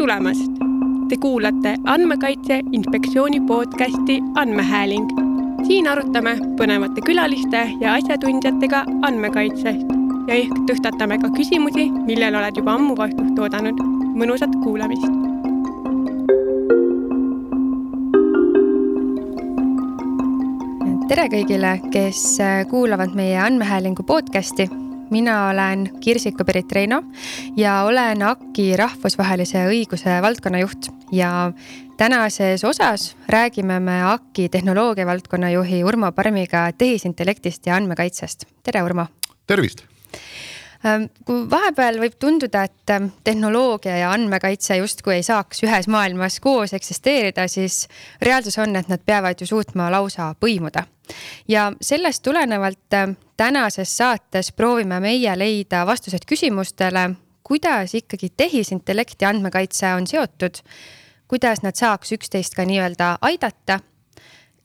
tulemast! Te kuulate Andmekaitse Inspektsiooni podcasti Andmehääling. siin arutame põnevate külaliste ja asjatundjatega andmekaitsest ja ehk tõstatame ka küsimusi, millele oled juba ammu vastust oodanud. mõnusat kuulamist. tere kõigile, kes kuulavad meie andmehäälingu podcasti mina olen Kirsiko Berit Reino ja olen AKI rahvusvahelise õiguse valdkonna juht ja tänases osas räägime me AKI tehnoloogia valdkonna juhi Urmo Parmiga tehisintellektist ja andmekaitsest. tere, Urmo. tervist ähm, kui vahepeal võib tunduda, et tehnoloogia ja andmekaitse justkui ei saaks ühes maailmas koos eksisteerida, siis reaalsus on, et nad peavad ju suutma lausa põimuda ja sellest tulenevalt äh, tänases saates proovime meie leida vastused küsimustele, kuidas ikkagi tehisintellekt ja andmekaitse on seotud, kuidas nad saaks üksteist ka nii-öelda aidata.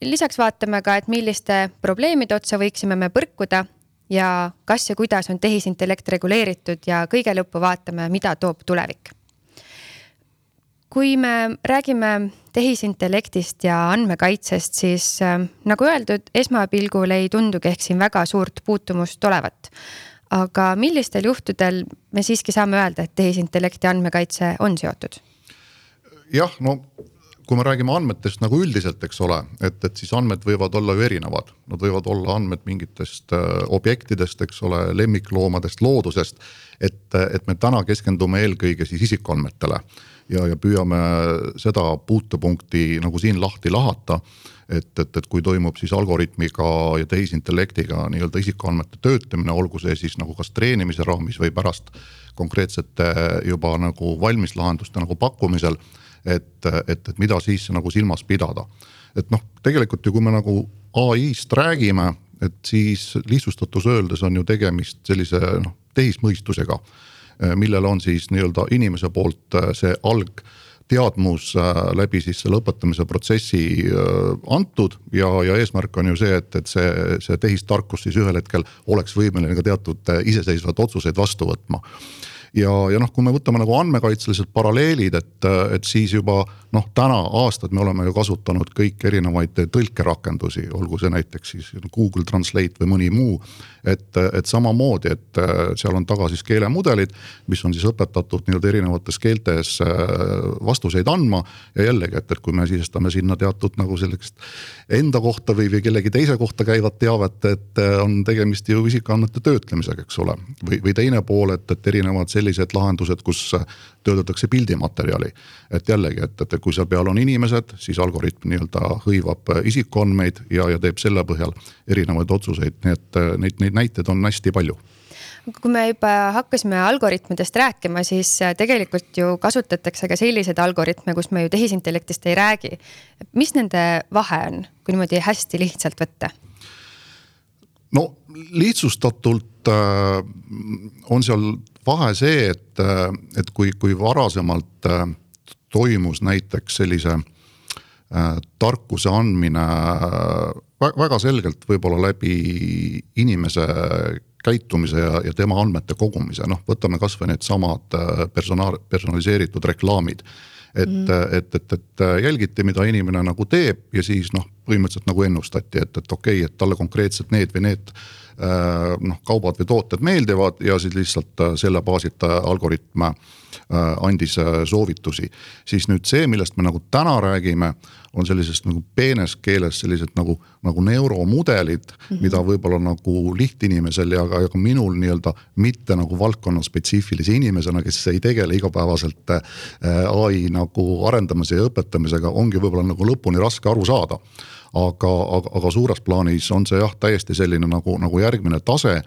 lisaks vaatame ka, et milliste probleemide otsa võiksime me põrkuda ja kas ja kuidas on tehisintellekt reguleeritud ja kõige lõppu vaatame, mida toob tulevik kui me räägime tehisintellektist ja andmekaitsest, siis äh, nagu öeldud, esmapilgul ei tundugi ehk siin väga suurt puutumust olevat. aga millistel juhtudel me siiski saame öelda, et tehisintellekt ja andmekaitse on seotud? jah, no kui me räägime andmetest nagu üldiselt, eks ole, et, et siis andmed võivad olla ju erinevad, nad võivad olla andmed mingitest äh, objektidest, eks ole, lemmikloomadest, loodusest. et, et me täna keskendume eelkõige siis isikuandmetele ja, ja püüame seda puutepunkti nagu siin lahti lahata. et, et, et kui toimub siis algoritmiga ja tehisintellektiga nii-öelda isikuandmete töötlemine, olgu see siis nagu kas treenimise raamis või pärast konkreetsete juba nagu valmis lahenduste nagu pakkumisel. Et, et, et mida siis nagu silmas pidada, et noh, tegelikult ju, kui me nagu ai-st räägime, et siis lihtsustatus öeldes on ju tegemist sellise noh, tehismõistusega Äh, millele on siis nii-öelda inimese poolt äh, see algteadmus äh, läbi siis selle õpetamise protsessi antud ja, ja eesmärk on ju see, et, et see, see tehistarkus siis ühel hetkel oleks võimeline ka teatud iseseisvaid otsuseid vastu võtma ja, ja noh, kui me võtame nagu andmekaitselised paralleelid, et, et siis juba noh, täna aastaid me oleme ju kasutanud kõiki erinevaid tõlkerakendusi, olgu see näiteks siis Google Translate või mõni muu. et, et samamoodi, et seal on taga siis keelemudelid, mis on siis õpetatud nii-öelda erinevates keeltes äh, vastuseid andma. ja jällegi, et, et kui me sisestame sinna teatud nagu sellist enda kohta või, või kellegi teise kohta käivat teavet, et on tegemist ju isikuandmete töötlemisega, eks ole. või, või teine pool, et, et erinevad sellised sellised lahendused, kus töödeldakse pildimaterjali. et jällegi, et, et kui seal peal on inimesed, siis algoritm nii-öelda hõivab isikuandmeid ja, ja teeb selle põhjal erinevaid otsuseid, nii et neid, neid näiteid on hästi palju kui me juba hakkasime algoritmidest rääkima, siis tegelikult ju kasutatakse ka selliseid algoritme, kus me ju tehisintellektist ei räägi. mis nende vahe on, kui niimoodi hästi lihtsalt võtta? no lihtsustatult äh, on seal vahe see, et, äh, et kui, kui varasemalt äh, toimus näiteks sellise äh, tarkuse andmine väga selgelt võib-olla läbi inimese käitumise ja, ja tema andmete kogumise, noh, võtame kasvõi needsamad personaal, personaliseeritud reklaamid et mm, -hmm. et, et, et jälgiti, mida inimene nagu teeb ja siis noh, põhimõtteliselt nagu ennustati, et, et okei okay,, et talle konkreetselt need või need noh, kaubad või tooted meeldivad ja siis lihtsalt äh, selle baasilt algoritm andis soovitusi. siis nüüd see, millest me nagu täna räägime on sellisest nagu peenes keeles sellised nagu, nagu neuromudelid mm, -hmm. mida võib-olla nagu lihtinimesel ja ka, ja ka minul nii-öelda mitte nagu valdkonna spetsiifilise inimesena, kes ei tegele igapäevaselt äh, ai nagu arendamise ja õpetamisega, ongi võib-olla nagu lõpuni raske aru saada. Aga, aga, aga suures plaanis on see jah, täiesti selline nagu, nagu järgmine tase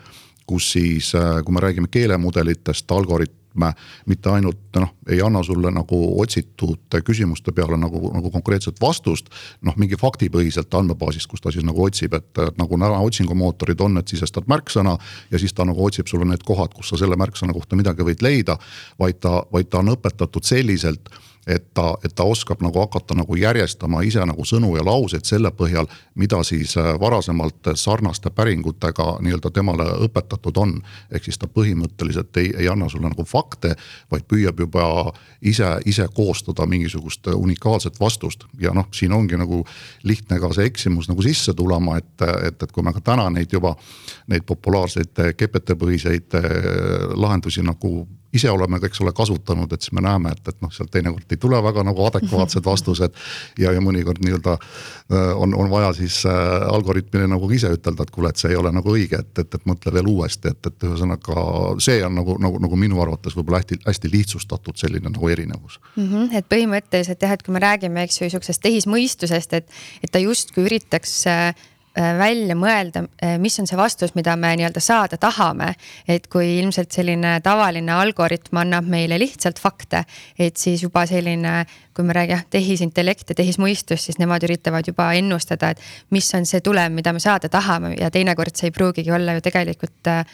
kus siis, äh, kui me räägime keelemudelitest, algorit-, me mitte ainult noh, ei anna sulle nagu otsitud küsimuste peale nagu, nagu konkreetset vastust. noh, mingi faktipõhiselt andmebaasist, kus ta siis nagu otsib, et nagu täna otsingumootorid on, et sisestad märksõna. ja siis ta nagu otsib sulle need kohad, kus sa selle märksõna kohta midagi võid leida. vaid ta, vaid ta on õpetatud selliselt et ta, et ta oskab nagu hakata nagu järjestama ise nagu sõnu ja lauseid selle põhjal, mida siis äh, varasemalt sarnaste päringutega nii-öelda temale õpetatud on. ehk siis ta põhimõtteliselt ei, ei anna sulle nagu fakte, vaid püüab juba ise, ise koostada mingisugust unikaalset vastust ja noh, siin ongi nagu lihtne ka see eksimus nagu sisse tulema, et, et, et kui me ka täna neid juba, neid populaarseid GPT põhiseid eh, lahendusi nagu ise oleme, eks ole, kasutanud, et siis me näeme, et, et noh, sealt teinekord ei tule väga nagu adekvaatsed vastused. ja, ja mõnikord nii-öelda äh, on, on vaja siis äh, algoritmile nagu ise ütelda, et kuule, et see ei ole nagu õige, et, et, et mõtle veel uuesti, et, et ühesõnaga see on nagu, nagu, nagu minu arvates võib-olla hästi, hästi lihtsustatud selline nagu erinevus mm. -hmm, et põhimõtteliselt jah, et kui me räägime, eks ju, sihukesest tehismõistusest, et, et ta justkui üritaks Äh, välja mõelda, äh, mis on see vastus, mida me nii-öelda saada tahame. et kui ilmselt selline tavaline algoritm annab meile lihtsalt fakte, et siis juba selline, kui me räägime tehisintellekt ja tehismõistus, siis nemad üritavad juba ennustada, et mis on see tulem, mida me saada tahame. Ja teinekord see ei pruugigi olla ju tegelikult äh,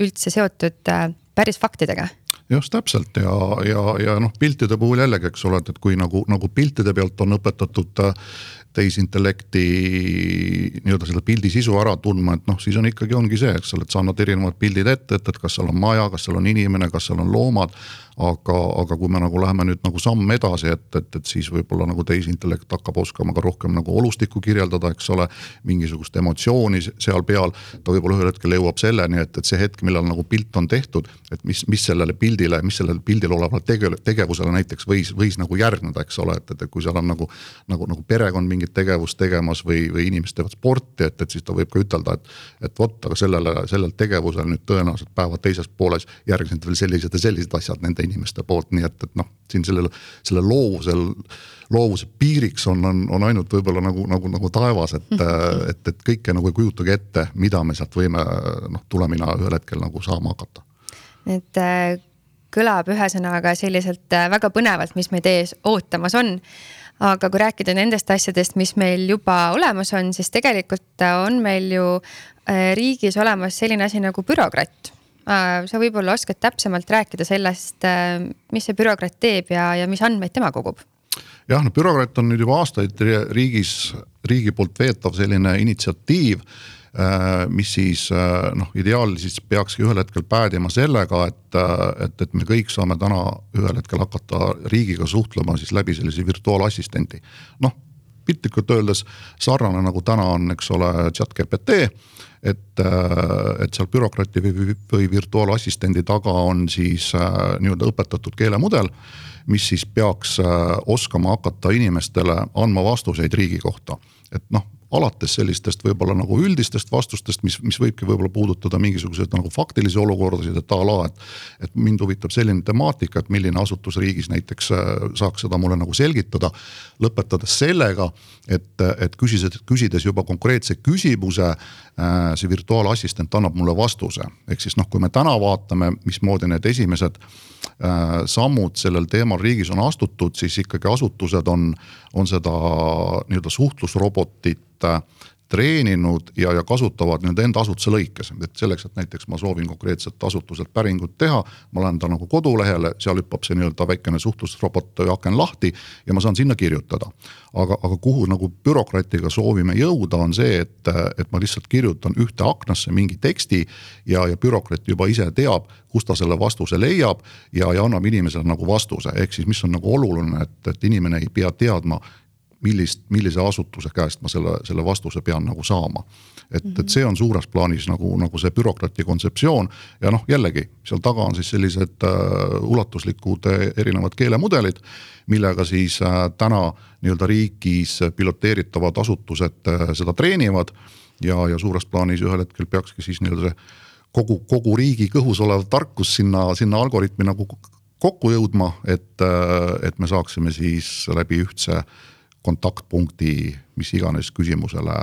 üldse seotud päris faktidega. Just täpselt. Ja, ja, ja noh, piltide puhul jällegi, eks ole, et kui nagu, nagu piltide pealt on õpetatud tehisintellekti nii-öelda selle pildi sisu ära tundma, et noh, siis on ikkagi ongi see, eks ole, et sa annad erinevad pildid ette, et, et kas seal on maja, kas seal on inimene, kas seal on loomad aga, aga kui me nagu läheme nüüd nagu samm edasi, et, et, et siis võib-olla nagu tehisintellekt hakkab oskama ka rohkem nagu olustikku kirjeldada, eks ole. mingisugust emotsiooni seal peal, ta võib-olla ühel hetkel jõuab selleni, et, et see hetk, millal nagu pilt on tehtud, et mis, mis sellele pildile, mis sellel pildil olevale tege-, tegevusele näiteks võis, võis nagu järgneda, eks ole, et, et kui seal on nagu. nagu, nagu perekond mingit tegevust tegemas või, või inimesed teevad sporti, et, et siis ta võib ka ütelda, et. et vot, aga sellele, sellel tegevusel nüüd tõenäoliselt päeva teises pooles järgnesid veel sellised ja sellised asjad nende teiste inimeste poolt, nii et, et noh, siin sellel, selle loovusel, loovuse piiriks on, on, on ainult võib-olla nagu, nagu, nagu taevas, et mm, -hmm. et, et kõike nagu ei kujutagi ette, mida me sealt võime noh, tulemina ühel hetkel nagu saama hakata. et äh, kõlab ühesõnaga selliselt äh, väga põnevalt, mis meid ees ootamas on aga kui rääkida nendest asjadest, mis meil juba olemas on, siis tegelikult on meil ju äh, riigis olemas selline asi nagu bürokratt Äh, sa võib-olla oskad täpsemalt rääkida sellest, äh, mis see bürokraat teeb ja, ja mis andmeid tema kogub? jah, no bürokraat on nüüd juba aastaid riigis, riigi poolt veetav selline initsiatiiv äh, mis siis noh, ideaalis siis peakski ühel hetkel päädima sellega, et, et, et me kõik saame täna ühel hetkel hakata riigiga suhtlema siis läbi sellise virtuaalassistendi. noh, piltlikult öeldes sarnane nagu täna on, eks ole, chat GPT et, äh, et seal bürokrati või, või virtuaalassistendi taga on siis äh, nii-öelda õpetatud keelemudel, mis siis peaks äh, oskama hakata inimestele andma vastuseid riigi kohta. et noh, alates sellistest võib-olla nagu üldistest vastustest, mis, mis võibki võib-olla puudutada mingisuguseid nagu faktilisi olukordasid, et a la, et. et mind huvitab selline temaatika, et milline asutus riigis näiteks saaks seda mulle nagu selgitada. lõpetades sellega, et, et küsides, küsides juba konkreetse küsimuse Äh, see virtuaalassistent annab mulle vastuse, ehk siis noh, kui me täna vaatame, mismoodi need esimesed äh, sammud sellel teemal riigis on astutud, siis ikkagi asutused on, on seda nii-öelda suhtlusrobotit äh, treeninud ja, ja kasutavad nii-öelda enda asutuse lõikes, et selleks, et näiteks ma soovin konkreetselt asutuselt päringut teha. ma lähen ta nagu kodulehele, seal hüppab see nii-öelda väikene suhtlusrobot aken lahti ja ma saan sinna kirjutada. aga, aga kuhu nagu bürokratiga soovime jõuda, on see, et, et ma lihtsalt kirjutan ühte aknasse mingi teksti. ja, ja bürokrat juba ise teab, kust ta selle vastuse leiab ja, ja annab inimesele nagu vastuse, ehk siis, mis on nagu oluline, et, et inimene ei pea teadma millist, millise asutuse käest ma selle, selle vastuse pean nagu saama. et, et see on suures plaanis nagu, nagu see bürokrati kontseptsioon ja noh, jällegi seal taga on siis sellised äh, ulatuslikud äh, erinevad keelemudelid. millega siis äh, täna nii-öelda riigis piloteeritavad asutused äh, seda treenivad. ja, ja suures plaanis ühel hetkel peakski siis nii-öelda see kogu, kogu riigi kõhus olev tarkus sinna, sinna algoritmi nagu kokku jõudma, et, äh, et me saaksime siis läbi ühtse kontaktpunkti mis iganes küsimusele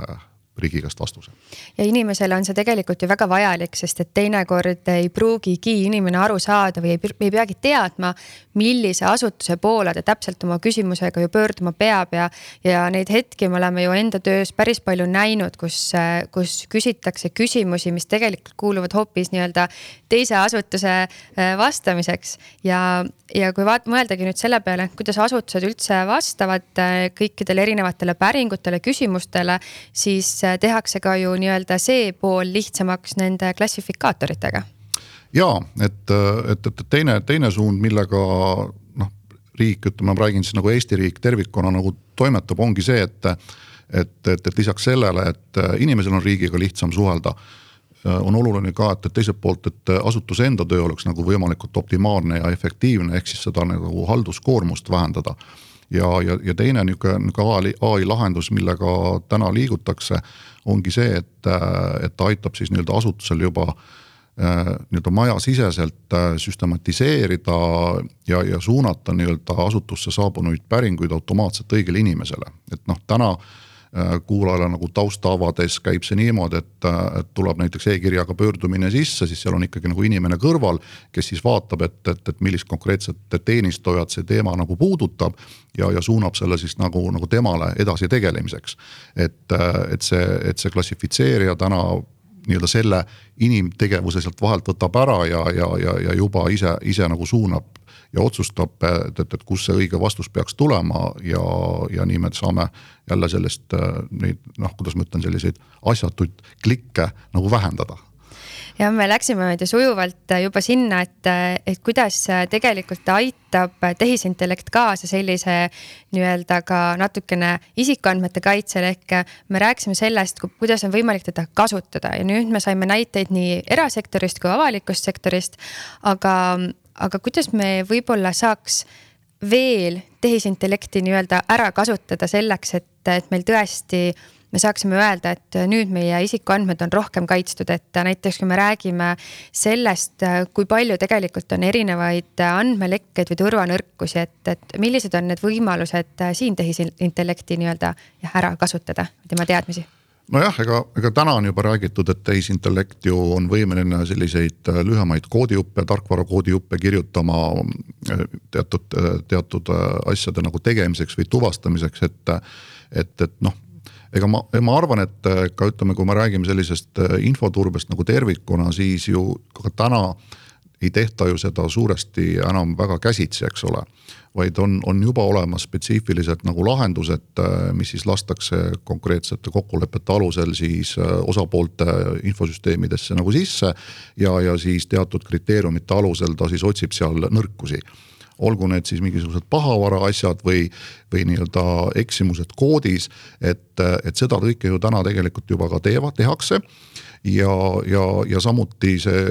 riigi käest vastuse. ja inimesele on see tegelikult ju väga vajalik, sest et teinekord ei pruugigi inimene aru saada või ei, ei peagi teadma, millise asutuse poole ta täpselt oma küsimusega ju pöörduma peab ja, ja neid hetki me oleme ju enda töös päris palju näinud, kus, kus küsitakse küsimusi, mis tegelikult kuuluvad hoopis nii-öelda teise asutuse äh, vastamiseks ja, ja kui vaat-, mõeldagi nüüd selle peale, kuidas asutused üldse vastavad äh, kõikidele erinevatele päringutele, küsimustele, siis äh, tehakse ka ju nii-öelda see pool lihtsamaks nende klassifikaatoritega. ja et, et, et teine, teine suund, millega noh, riik, ütleme, ma räägin siis nagu Eesti riik tervikuna nagu toimetab, ongi see, et et, et, et lisaks sellele, et inimesel on riigiga lihtsam suhelda on oluline ka, et, et teiselt poolt, et asutuse enda töö oleks nagu võimalikult optimaalne ja efektiivne, ehk siis seda nagu halduskoormust vähendada. Ja, ja, ja teine nihuke, nihuke ai, lahendus, millega täna liigutakse, ongi see, et, et ta aitab siis nii-öelda asutusel juba äh, nii-öelda majasiseselt äh, süstematiseerida ja, ja suunata nii-öelda asutusse saabunuid päringuid automaatselt õigele inimesele, et noh, täna kuulajale nagu tausta avades käib see niimoodi, et, äh, et tuleb näiteks e-kirjaga pöördumine sisse, siis seal on ikkagi nagu inimene kõrval, kes siis vaatab, et, et, et millist konkreetset teenistujat see teema nagu puudutab. ja, ja suunab selle siis nagu, nagu temale edasi tegelemiseks. et, äh, et see, et see klassifitseerija täna nii-öelda selle inimtegevuse sealt vahelt võtab ära ja, ja, ja, ja juba ise, ise nagu suunab ja otsustab, et, et, et kust see õige vastus peaks tulema ja, ja nii me saame jälle sellest neid noh, kuidas ma ütlen, selliseid asjatuid klikke nagu vähendada ja me läksime nüüd ju sujuvalt juba sinna, et, et kuidas tegelikult aitab tehisintellekt kaasa sellise nii-öelda ka natukene isikuandmete kaitsel ehk me rääkisime sellest, kuidas on võimalik teda kasutada ja nüüd me saime näiteid nii erasektorist kui avalikust sektorist. aga, aga kuidas me võib-olla saaks veel tehisintellekti nii-öelda ära kasutada selleks, et, et meil tõesti me saaksime öelda, et nüüd meie isikuandmed on rohkem kaitstud, et näiteks kui me räägime sellest, kui palju tegelikult on erinevaid andmelekkeid või turvanõrkusi, et, et millised on need võimalused siin tehisintellekti nii-öelda ära kasutada, tema teadmisi. Nojah, ega, ega täna on juba räägitud, et tehisintellekt ju on võimeline selliseid äh, lühemaid koodijuppe, tarkvara koodijuppe kirjutama äh, teatud, äh, teatud asjade nagu tegemiseks või tuvastamiseks, et, et, et noh ega ma, ma arvan, et ka ütleme, kui me räägime sellisest infoturbest nagu tervikuna, siis ju ka täna ei tehta ju seda suuresti enam väga käsitsi, eks ole vaid on, on juba olemas spetsiifilised nagu lahendused, äh, mis siis lastakse konkreetsete kokkulepete alusel siis äh, osapoolte infosüsteemidesse nagu sisse. ja, ja siis teatud kriteeriumite alusel ta siis otsib seal nõrkusi olgu need siis mingisugused pahavara asjad või, või nii-öelda eksimused koodis, et, et seda kõike ju täna tegelikult juba ka teevad, tehakse. Ja, ja, ja samuti see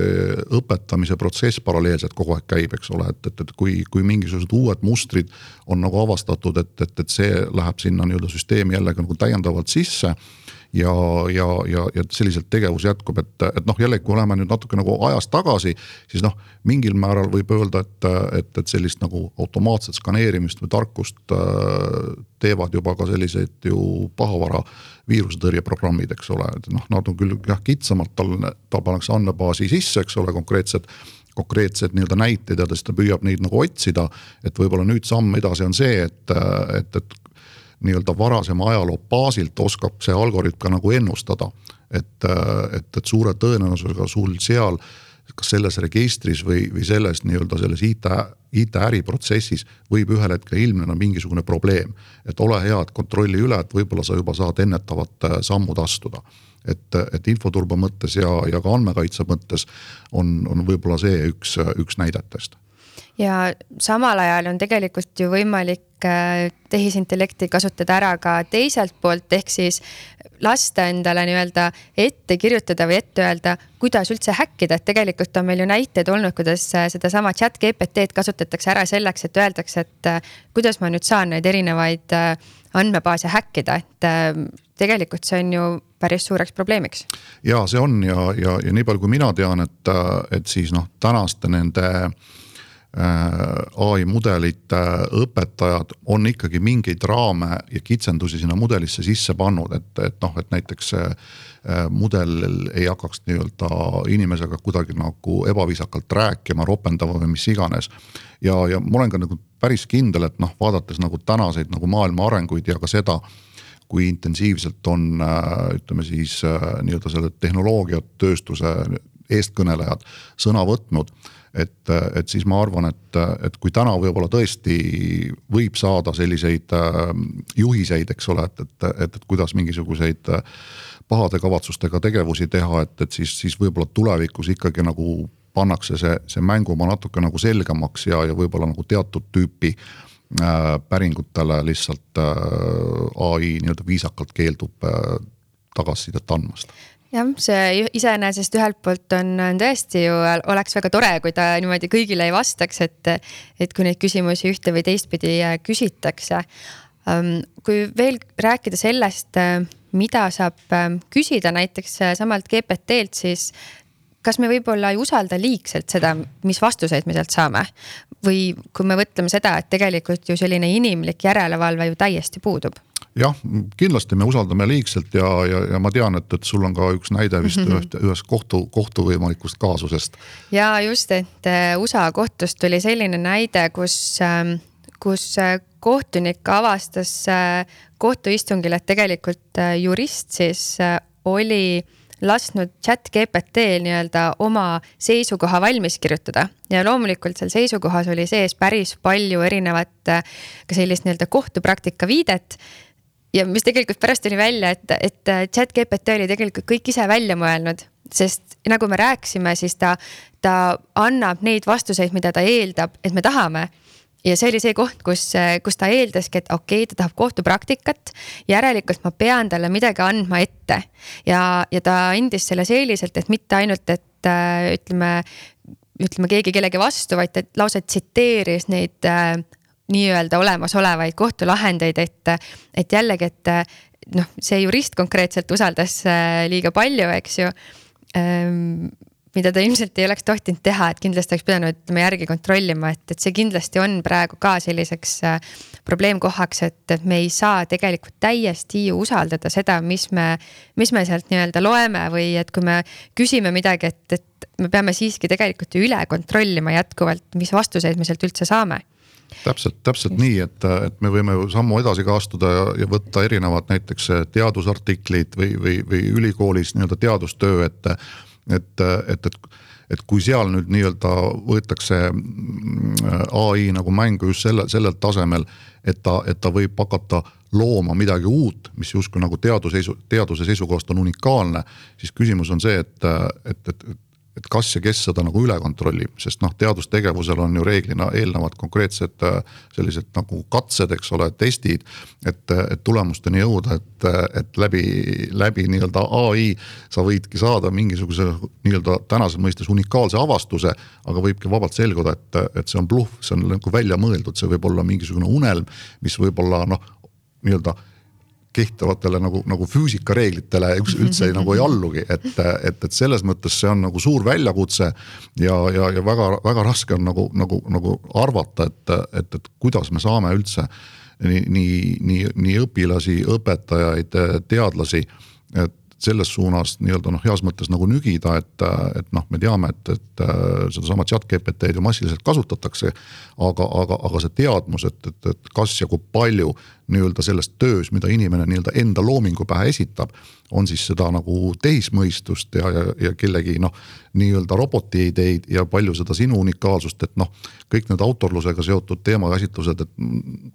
õpetamise protsess paralleelselt kogu aeg käib, eks ole, et, et, et kui, kui mingisugused uued mustrid on nagu avastatud, et, et, et see läheb sinna nii-öelda süsteemi jällegi nagu täiendavalt sisse ja, ja, ja, ja selliselt tegevus jätkub, et, et noh, jällegi, kui läheme nüüd natuke nagu ajas tagasi, siis noh, mingil määral võib öelda, et, et, et sellist nagu automaatset skaneerimist või tarkust äh, teevad juba ka selliseid ju pahavara viirusetõrjeprogrammid, eks ole, et noh, nad on küll jah kitsamalt, tal, ta pannakse andmebaasi sisse, eks ole, konkreetsed konkreetsed nii-öelda näited ja ta siis ta püüab neid nagu otsida. et võib-olla nüüd samm edasi on see, et, et, et nii-öelda varasema ajaloo baasilt oskab see algoritm ka nagu ennustada. et, et, et suure tõenäosusega sul seal kas selles registris või, või selles nii-öelda selles IT, IT-äriprotsessis võib ühel hetkel ilmneda mingisugune probleem. et ole hea, et kontrolli üle, et võib-olla sa juba saad ennetavad äh, sammud astuda. et, et infoturbe mõttes ja, ja ka andmekaitse mõttes on, on võib-olla see üks, üks näidetest ja samal ajal on tegelikult ju võimalik äh, tehisintellekti kasutada ära ka teiselt poolt, ehk siis lasta endale nii-öelda ette kirjutada või ette öelda, kuidas üldse häkkida, et tegelikult on meil ju näiteid olnud, kuidas äh, sedasama chat GPT-d kasutatakse ära selleks, et öeldakse, et äh, kuidas ma nüüd saan neid erinevaid andmebaase häkkida, et tegelikult see on ju päris suureks probleemiks. ja see on ja, ja, ja nii palju, kui mina tean, et, et siis noh, tänaste nende äh, ai mudelite õpetajad on ikkagi mingeid raame ja kitsendusi sinna mudelisse sisse pannud, et, et noh, et näiteks see mudel ei hakkaks nii-öelda inimesega kuidagi nagu ebaviisakalt rääkima, ropendama või mis iganes. ja, ja ma olen ka nagu päris kindel, et noh, vaadates nagu tänaseid nagu maailma arenguid ja ka seda kui intensiivselt on ütleme siis nii-öelda selle tehnoloogiatööstuse eestkõnelejad sõna võtnud et, et siis ma arvan, et, et kui täna võib-olla tõesti võib saada selliseid äh, juhiseid, eks ole, et, et, et, et kuidas mingisuguseid äh, pahade kavatsustega tegevusi teha, et, et siis, siis võib-olla tulevikus ikkagi nagu pannakse see, see mängumaa natuke nagu selgemaks ja, ja võib-olla nagu teatud tüüpi äh, päringutele lihtsalt äh, ai nii-öelda viisakalt keeldub äh, tagasisidet andmast jah, see iseenesest ühelt poolt on, on tõesti ju, oleks väga tore, kui ta niimoodi kõigile ei vastaks, et, et kui neid küsimusi ühte või teistpidi äh, küsitakse. Ähm, kui veel rääkida sellest, äh, mida saab ähm, küsida näiteks äh, samalt GPT-lt, siis kas me võib-olla ei usalda liigselt seda, mis vastuseid me sealt saame? või kui me mõtleme seda, et tegelikult ju selline inimlik järelevalve ju täiesti puudub jah, kindlasti me usaldame liigselt ja, ja, ja ma tean, et, et sul on ka üks näide vist mm -hmm. ühest kohtu, kohtu võimalikust kaasusest. ja just, et äh, USA kohtust tuli selline näide, kus, ähm, kus äh, kohtunik avastas äh, kohtuistungil, et tegelikult jurist siis oli lasknud chat GPT-l nii-öelda oma seisukoha valmis kirjutada ja loomulikult seal seisukohas oli sees päris palju erinevat ka sellist nii-öelda kohtupraktika viidet ja mis tegelikult pärast tuli välja, et, et chat GPT oli tegelikult kõik ise välja mõelnud, sest nagu me rääkisime, siis ta, ta annab neid vastuseid, mida ta eeldab, et me tahame ja see oli see koht, kus, kus ta eeldaski, et okei okay,, ta tahab kohtupraktikat. järelikult ma pean talle midagi andma ette ja, ja ta andis selle selliselt, et mitte ainult, et ütleme, ütleme keegi kellegi vastu, vaid ta lausa tsiteeris neid nii-öelda olemasolevaid kohtulahendeid, et, et jällegi, et noh, see jurist konkreetselt usaldas äh, liiga palju, eks ju. Ähm, mida ta ilmselt ei oleks tohtinud teha, et kindlasti oleks pidanud ütleme järgi kontrollima, et, et see kindlasti on praegu ka selliseks äh, probleemkohaks, et, et me ei saa tegelikult täiesti usaldada seda, mis me, mis me sealt nii-öelda loeme või et kui me küsime midagi, et, et me peame siiski tegelikult ju üle kontrollima jätkuvalt, mis vastuseid me sealt üldse saame täpselt, täpselt nii, et, et me võime ju sammu edasi ka astuda ja, ja võtta erinevad näiteks teadusartiklid või, või, või ülikoolis nii-öelda teadustöö, et, et, et, et et kui seal nüüd nii-öelda võetakse mm, ai nagu mängu just selle, sellel tasemel, et ta, et ta võib hakata looma midagi uut, mis justkui nagu teaduse, teaduse seisukohast on unikaalne, siis küsimus on see, et, et, et, et kas ja kes seda nagu üle kontrollib, sest noh, teadustegevusel on ju reeglina eelnevad konkreetsed äh, sellised nagu katsed, eks ole, testid. et, et tulemusteni jõuda, et, et läbi, läbi nii-öelda ai sa võidki saada mingisuguse nii-öelda tänases mõistes unikaalse avastuse. aga võibki vabalt selguda, et, et see on bluff, see on nagu välja mõeldud, see võib olla mingisugune unelm, mis võib-olla noh, nii-öelda kehtivatele nagu, nagu füüsikareeglitele üldse ei, nagu ei allugi, et, et, et selles mõttes see on nagu suur väljakutse. ja, ja, ja väga-väga raske on nagu, nagu, nagu arvata, et, et, et kuidas me saame üldse nii, nii, nii, nii õpilasi, õpetajaid, teadlasi. et selles suunas nii-öelda noh, heas mõttes nagu nügida, et, et noh, me teame, et, et sedasama chat GPT-d ju massiliselt kasutatakse. aga, aga, aga see teadmus, et, et, et kas ja kui palju nii-öelda selles töös, mida inimene nii-öelda enda loomingu pähe esitab. on siis seda nagu tehismõistust ja, ja, ja kellegi noh, nii-öelda roboti ideid ja palju seda sinu unikaalsust, et noh. kõik need autorlusega seotud teemakäsitlused, et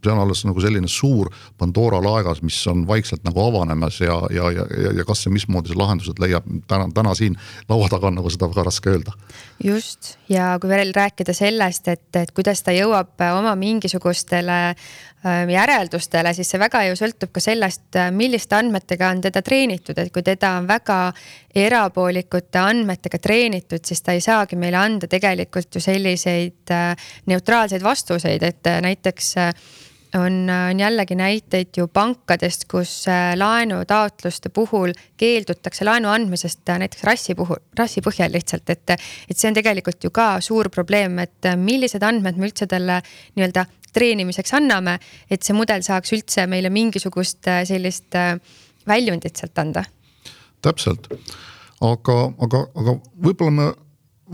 see on alles nagu selline suur Pandora laegas, mis on vaikselt nagu avanemas ja, ja, ja, ja, ja kas ja mismoodi see lahendused leiab täna, täna siin laua taga on nagu seda väga raske öelda. just ja kui veel rääkida sellest, et, et kuidas ta jõuab oma mingisugustele järeldustele, siis see väga ju sõltub ka sellest, äh, milliste andmetega on teda treenitud, et kui teda on väga erapoolikute andmetega treenitud, siis ta ei saagi meile anda tegelikult ju selliseid äh, neutraalseid vastuseid, et äh, näiteks on, on jällegi näiteid ju pankadest, kus laenutaotluste puhul keeldutakse laenu andmisest näiteks rassi puhul, rassi põhjal lihtsalt, et. et see on tegelikult ju ka suur probleem, et millised andmed me üldse talle nii-öelda treenimiseks anname, et see mudel saaks üldse meile mingisugust sellist väljundit sealt anda. täpselt, aga, aga, aga võib-olla me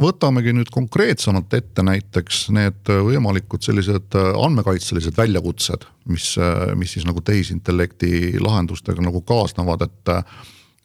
võtamegi nüüd konkreetsemalt ette näiteks need võimalikud sellised andmekaitselised väljakutsed, mis, mis siis nagu tehisintellekti lahendustega nagu kaasnevad, et.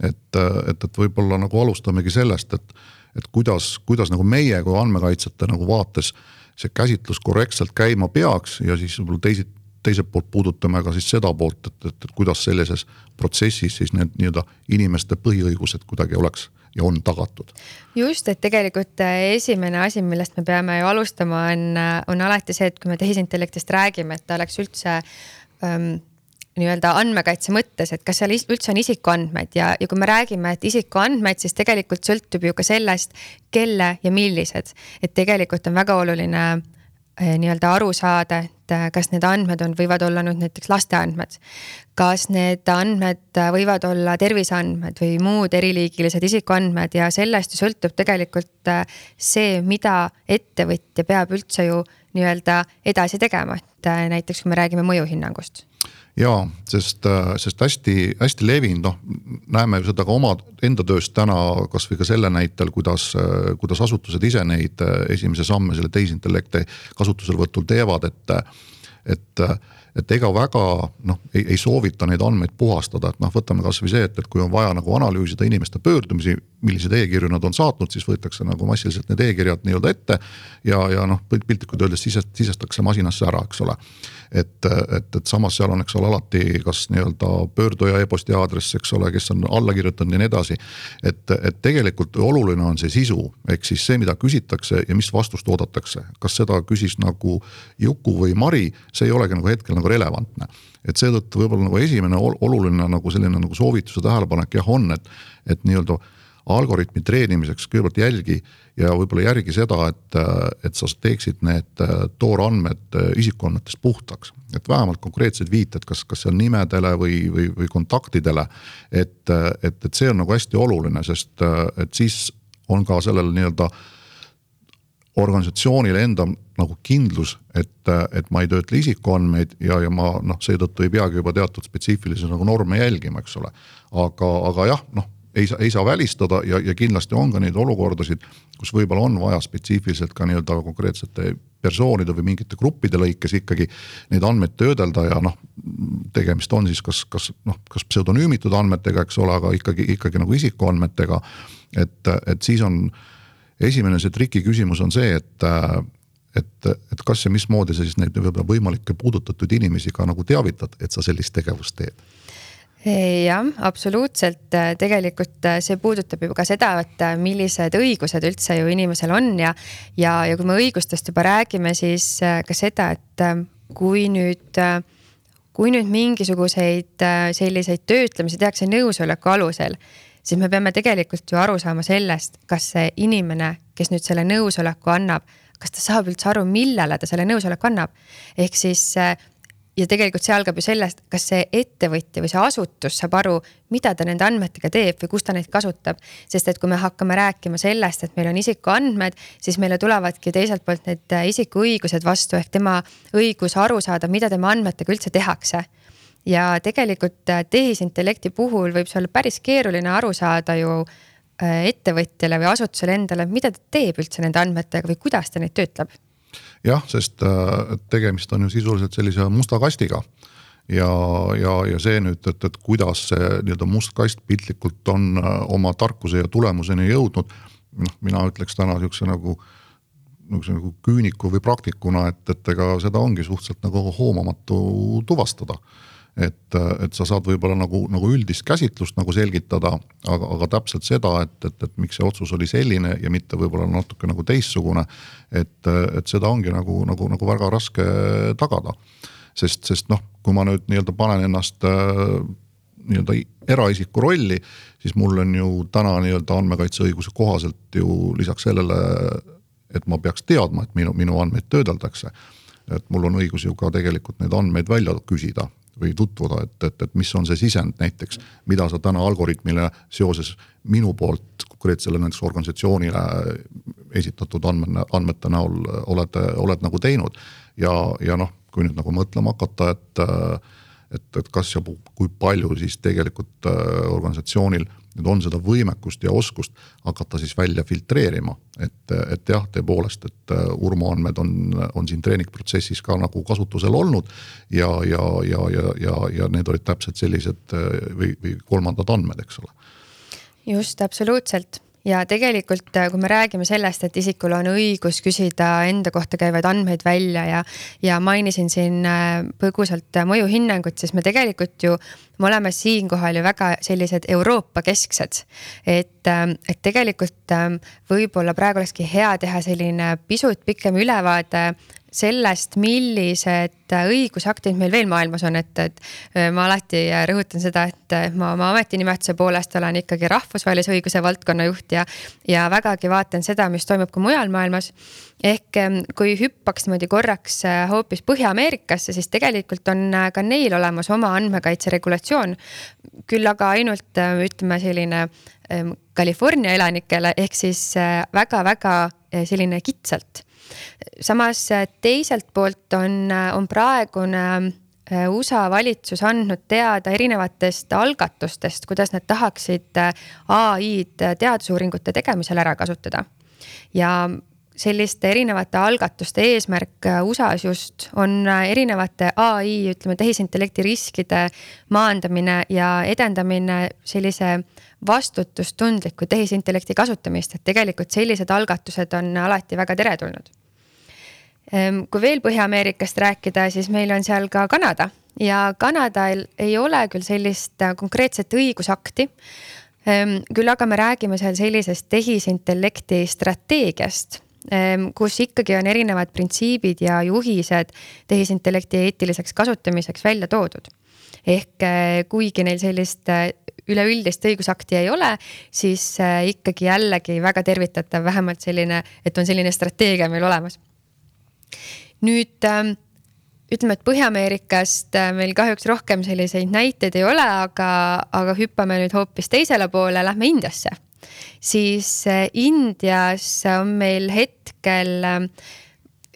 et, et, et võib-olla nagu alustamegi sellest, et, et kuidas, kuidas nagu meie kui andmekaitsjate nagu vaates see käsitlus korrektselt käima peaks ja siis võib-olla teised teiselt poolt puudutame ka siis seda poolt, et, et, et kuidas sellises protsessis siis need nii-öelda inimeste põhiõigused kuidagi oleks ja on tagatud. just, et tegelikult äh, esimene asi, millest me peame ju alustama, on, äh, on alati see, et kui me tehisintellektist räägime, et ta oleks üldse ähm, nii-öelda andmekaitse mõttes, et kas seal üldse on isikuandmed ja, ja kui me räägime, et isikuandmed, siis tegelikult sõltub ju ka sellest, kelle ja millised. et tegelikult on väga oluline äh, nii-öelda aru saada, et äh, kas need andmed on, võivad olla nüüd näiteks laste andmed. kas need andmed äh, võivad olla terviseandmed või muud eriliigilised isikuandmed ja sellest ju sõltub tegelikult see, mida ettevõtja peab üldse ju nii-öelda edasi tegema, et näiteks kui me räägime mõjuhinnangust ja sest, sest hästi-hästi levinud, noh, näeme ju seda ka oma enda tööst täna kasvõi ka selle näitel, kuidas, kuidas asutused ise neid esimesi samme selle tehisintellekti kasutuselevõtul teevad, et, et et ega väga noh, ei, ei soovita neid andmeid puhastada, et noh, võtame kasvõi see, et, et kui on vaja nagu analüüsida inimeste pöördumisi, milliseid e-kirju nad on saatnud, siis võetakse nagu massiliselt need e-kirjad nii-öelda ette. ja, ja noh, piltlikult öeldes sisest, sisestatakse masinasse ära, eks ole. Et, et, et samas seal on, eks ole, alati kas nii-öelda pöörduja e-posti aadress, eks ole, kes on alla kirjutanud ja nii edasi. et, et tegelikult oluline on see sisu, ehk siis see, mida küsitakse ja mis vastust oodatakse, kas seda küsis nagu Juku või Mari, see ei olegi nagu hetkel nagu relevantne. et seetõttu võib-olla nagu esimene oluline nagu selline nagu soovituse tähelepanek jah on, et, et nii-öelda algoritmi treenimiseks kõigepealt jälgi ja võib-olla järgi seda, et, et sa teeksid need toorandmed isikuandmetest puhtaks. et vähemalt konkreetsed viited, kas, kas seal nimedele või, või, või kontaktidele. et, et, et see on nagu hästi oluline, sest et siis on ka sellel nii-öelda organisatsioonil enda nagu kindlus, et, et ma ei töötle isikuandmeid ja, ja ma noh, seetõttu ei peagi juba teatud spetsiifilisi nagu norme jälgima, eks ole. aga, aga jah, noh ei saa, ei saa välistada ja, ja kindlasti on ka neid olukordasid, kus võib-olla on vaja spetsiifiliselt ka nii-öelda konkreetsete persoonide või mingite gruppide lõikes ikkagi neid andmeid töödelda ja noh. tegemist on siis kas, kas noh, kas pseudonüümitud andmetega, eks ole, aga ikkagi, ikkagi nagu isikuandmetega. et, et siis on esimene see trikiküsimus on see, et et, et kas ja mismoodi sa siis neid võib-olla võimalikke puudutatud inimesi ka nagu teavitad, et sa sellist tegevust teed? Jah, absoluutselt, tegelikult see puudutab ju ka seda, et millised õigused üldse ju inimesel on ja, ja, ja kui me õigustest juba räägime, siis ka seda, et kui nüüd kui nüüd mingisuguseid selliseid töötlemisi tehakse nõusoleku alusel, siis me peame tegelikult ju aru saama sellest, kas see inimene, kes nüüd selle nõusoleku annab, kas ta saab üldse aru, millele ta selle nõusoleku annab. ehk siis ja tegelikult see algab ju sellest, kas see ettevõtja või see asutus saab aru, mida ta nende andmetega teeb või kus ta neid kasutab. sest et kui me hakkame rääkima sellest, et meil on isikuandmed, siis meile tulevadki teiselt poolt need isikuõigused vastu ehk tema õigus aru saada, mida tema andmetega üldse tehakse ja tegelikult äh, tehisintellekti puhul võib see olla päris keeruline aru saada ju äh, ettevõtjale või asutusele endale, mida ta teeb üldse nende andmetega või kuidas ta neid töötleb. Jah, sest äh, tegemist on ju sisuliselt sellise musta kastiga ja, ja, ja see nüüd, et, et kuidas see nii-öelda must kast piltlikult on oma tarkuse ja tulemuseni jõudnud. noh, mina ütleks täna sihukese nagu niisuguse nagu küüniku või praktikuna, et, et ega seda ongi suhteliselt nagu hoomamatu tuvastada et, et sa saad võib-olla nagu, nagu üldist käsitlust nagu selgitada, aga, aga täpselt seda, et, et, et miks see otsus oli selline ja mitte võib-olla natuke nagu teistsugune. et, et seda ongi nagu, nagu, nagu väga raske tagada. sest, sest noh, kui ma nüüd nii-öelda panen ennast äh, nii-öelda eraisiku rolli, siis mul on ju täna nii-öelda andmekaitseõiguse kohaselt ju lisaks sellele, et ma peaks teadma, et minu, minu andmeid töödeldakse et mul on õigus ju ka tegelikult neid andmeid välja küsida või tutvuda, et, et, et mis on see sisend näiteks, mida sa täna Algorütmile seoses minu poolt konkreetsele näiteks organisatsioonile esitatud andme, andmete näol oled, oled nagu teinud. ja, ja noh, kui nüüd nagu mõtlema hakata, et, et, et kas ja kui palju siis tegelikult organisatsioonil nüüd on seda võimekust ja oskust hakata siis välja filtreerima. et, et jah, tõepoolest, et äh, Urmo andmed on, on siin treeningprotsessis ka nagu kasutusel olnud. ja, ja, ja, ja, ja, ja need olid täpselt sellised äh, või, või kolmandad andmed, eks ole. just, absoluutselt ja tegelikult, äh, kui me räägime sellest, et isikul on õigus küsida enda kohta käivaid andmeid välja ja, ja mainisin siin äh, põgusalt äh, mõjuhinnangut, siis me tegelikult ju, me oleme siinkohal ju väga sellised Euroopa kesksed. et, et tegelikult võib-olla praegu olekski hea teha selline pisut pikem ülevaade sellest, millised õigusaktid meil veel maailmas on, et, et äh, ma alati rõhutan seda, et äh, ma oma ametinimetuse poolest olen ikkagi rahvusvahelise õiguse valdkonna juht ja, ja vägagi vaatan seda, mis toimub ka mujal maailmas. ehk ähm, kui hüppaks niimoodi korraks äh, hoopis Põhja-Ameerikasse, siis tegelikult on ka neil olemas oma andmekaitse regulatsioon. küll aga ainult ütleme selline ähm, California elanikele ehk siis väga-väga selline kitsalt samas äh, teiselt poolt on, äh, on praegune äh, USA valitsus andnud teada erinevatest algatustest, kuidas nad tahaksid ai-d teadusuuringute tegemisel ära kasutada. ja selliste erinevate algatuste eesmärk USA-s just on erinevate ai, ütleme tehisintellekti riskide maandamine ja edendamine sellise vastutustundliku tehisintellekti kasutamist, et tegelikult sellised algatused on alati väga teretulnud kui veel Põhja-Ameerikast rääkida, siis meil on seal ka Kanada ja Kanadal ei ole küll sellist äh, konkreetset õigusakti. Ehm, küll aga me räägime seal sellisest tehisintellekti strateegiast, ehm, kus ikkagi on erinevad printsiibid ja juhised tehisintellekti eetiliseks kasutamiseks välja toodud. ehk äh, kuigi neil sellist äh, üleüldist õigusakti ei ole, siis ikkagi jällegi väga tervitatav, vähemalt selline, et on selline strateegia meil olemas nüüd ähm, ütleme, et Põhja-Ameerikast äh, meil kahjuks rohkem selliseid näiteid ei ole, aga, aga hüppame nüüd hoopis teisele poole, lähme Indiasse. siis äh, Indias on meil hetkel ähm,